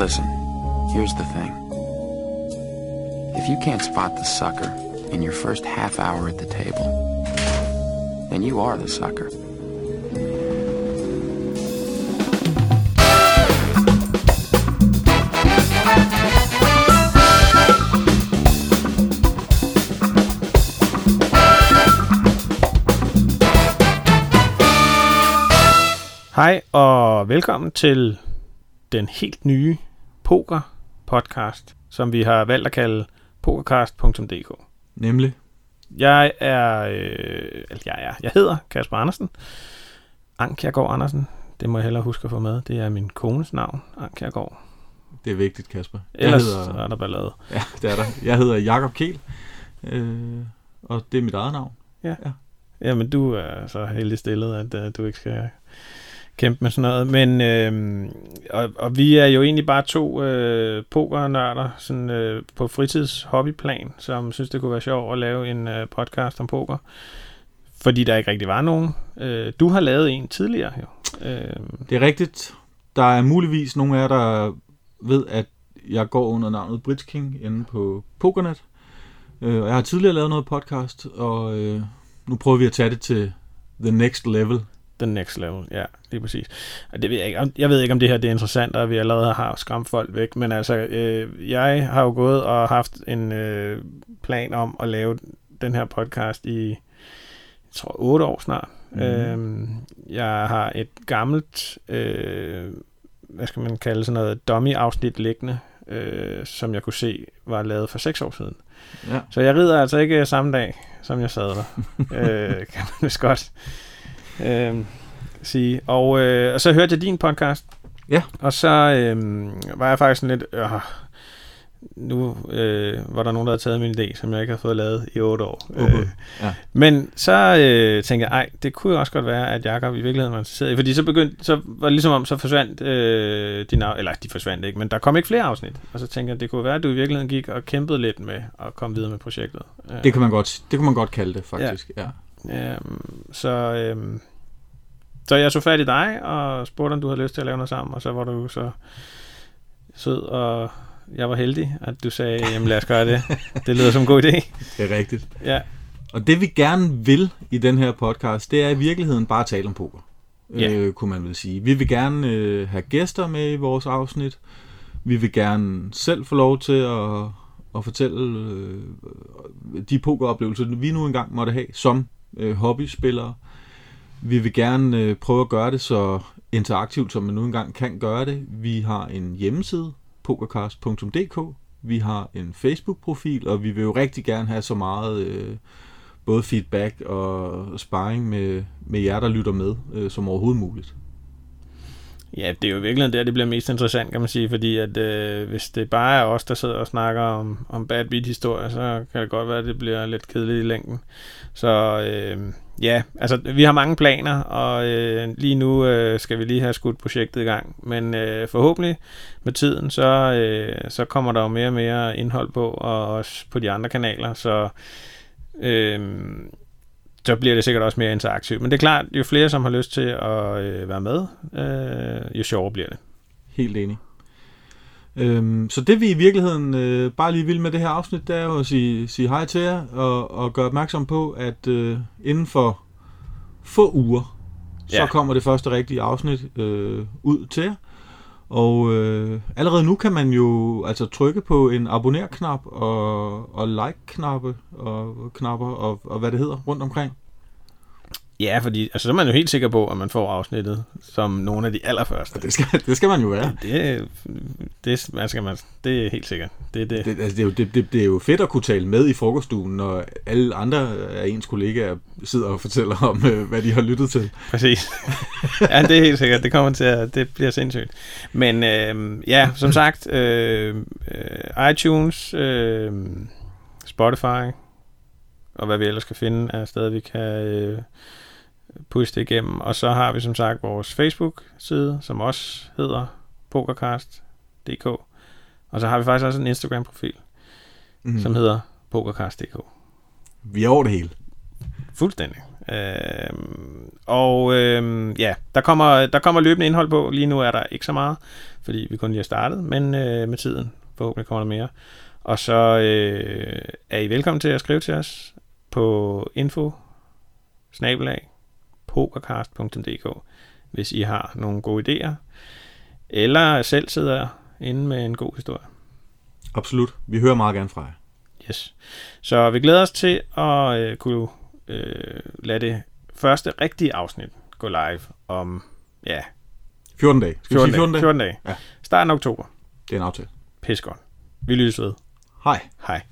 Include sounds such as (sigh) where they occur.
Listen, here's the thing. If you can't spot the sucker in your first half hour at the table, then you are the sucker. Hej og velkommen til den helt nye poker podcast, som vi har valgt at kalde pokercast.dk. Nemlig. Jeg er, øh, jeg er, jeg hedder Kasper Andersen. Ankjærgaard Andersen. Det må jeg hellere huske at få med. Det er min kones navn, Ankjærgaard. Det er vigtigt, Kasper. Ellers jeg hedder, er der ballade. Ja, det er der. Jeg hedder Jakob Kiel, øh, og det er mit eget navn. Jamen, du er så heldig stillet, at uh, du ikke skal kæmpe med sådan noget. Men, øh, og, og vi er jo egentlig bare to øh, pokernørder sådan, øh, på fritids hobbyplan, som synes, det kunne være sjovt at lave en øh, podcast om poker. Fordi der ikke rigtig var nogen. Øh, du har lavet en tidligere, jo. Øh, Det er rigtigt. Der er muligvis nogle af jer, der ved, at jeg går under navnet Bridge King inde på Pokernet. Øh, og jeg har tidligere lavet noget podcast, og øh, nu prøver vi at tage det til the next level. The next level, ja, lige præcis. Og det ved jeg, ikke, om- jeg ved ikke, om det her det er interessant, og vi allerede har skræmt folk væk, men altså, øh, jeg har jo gået og haft en øh, plan om at lave den her podcast i, jeg tror, otte år snart. Mm. Øh, jeg har et gammelt, øh, hvad skal man kalde sådan noget, dummy-afsnit liggende, øh, som jeg kunne se var lavet for seks år siden. Ja. Så jeg rider altså ikke samme dag, som jeg sad der. (laughs) øh, kan man vist godt øh, sige. Og, øh, og så hørte jeg din podcast. Ja. Og så øh, var jeg faktisk sådan lidt... Øh, nu øh, var der nogen, der havde taget min idé, som jeg ikke har fået lavet i otte år. Gud. Ja. Men så øh, tænkte jeg, ej, det kunne jo også godt være, at Jacob i virkeligheden var interesseret i, fordi så begyndte, så var det ligesom om, så forsvandt øh, dine, af- eller de forsvandt ikke, men der kom ikke flere afsnit. Og så tænkte jeg, det kunne være, at du i virkeligheden gik og kæmpede lidt med at komme videre med projektet. Øh, Det kan man godt, det kan man godt kalde det, faktisk. Ja. ja. Øhm, så, øhm, så jeg så fat i dig og spurgte, om du havde lyst til at lave noget sammen, og så var du så sød, og jeg var heldig, at du sagde, jamen lad os gøre det. (laughs) Det lyder som en god idé. Det er rigtigt. Ja, Og det vi gerne vil i den her podcast, det er i virkeligheden bare at tale om poker. Ja. Øh, kunne man vel sige. Vi vil gerne øh, have gæster med i vores afsnit. Vi vil gerne selv få lov til at, at fortælle øh, de pokeroplevelser, vi nu engang måtte have som øh, hobbyspillere. Vi vil gerne øh, prøve at gøre det så interaktivt, som man nu engang kan gøre det. Vi har en hjemmeside, pokercast.dk. Vi har en Facebook-profil, og vi vil jo rigtig gerne have så meget øh, både feedback og sparring med, med jer, der lytter med, øh, som overhovedet muligt. ja det er jo virkelig der, det bliver mest interessant, kan man sige, fordi at øh, hvis det bare er os, der sidder og snakker om, om bad beat historier, så kan det godt være, at det bliver lidt kedeligt i længden. Så øh, ja, altså vi har mange planer, og øh, lige nu øh, skal vi lige have skudt projektet i gang. Men øh, forhåbentlig med tiden, så, øh, så kommer der jo mere og mere indhold på, og også på de andre kanaler, så øh, så bliver det sikkert også mere interaktivt. Men det er klart, jo flere som har lyst til at øh, være med, øh, jo sjovere bliver det. Helt enig. Øhm, så det vi i virkeligheden øh, bare lige vil med det her afsnit, det er jo at sige, sige hej til jer og, og gøre opmærksom på, at øh, inden for få uger, så Ja. kommer det første rigtige afsnit øh, ud til jer. Og øh, allerede nu kan man jo altså trykke på en abonner-knap og, og like-knappe og knapper og, og hvad det hedder rundt omkring. Ja, fordi altså, så er man jo helt sikker på, at man får afsnittet som nogle af de allerførste. Og det skal, det skal man jo være. Det, det, man skal man, det er helt sikkert. Det er det. Det, altså, det, er jo, det, det, det er jo fedt at kunne tale med i frokoststuen, når alle andre af ens kollegaer sidder og fortæller om, øh, hvad de har lyttet til. Præcis. ja, det er helt sikkert. Det kommer til at, det bliver sindssygt. Men øh, ja, som sagt, øh, øh, iTunes, øh, Spotify, og hvad vi ellers kan finde, er steder, vi kan øh, pushe det igennem. Og så har vi som sagt vores Facebook-side, som også hedder pokercast.dk. Og så har vi faktisk også en Instagram-profil, Mm. som hedder pokercast.dk. Vi er over det hele. Fuldstændig. Øh, og øh, ja, der kommer, der kommer løbende indhold på. Lige nu er der ikke så meget, fordi vi kun lige har startet, men øh, med tiden forhåbentlig kommer der mere. Og så øh, er I velkommen til at skrive til os på info pokercast.dk hvis I har nogle gode idéer, eller selv sidder inde med en god historie. Absolut. Vi hører meget gerne fra jer. Yes. Så vi glæder os til at øh, kunne øh, lade det første rigtige afsnit gå live om, ja... 14 dage. Skal 14 vi sige 14 dage? 14 dage. Ja. Starten af oktober. Det er en aftale. Pis godt. Vi lyttes ved. Hej. Hej.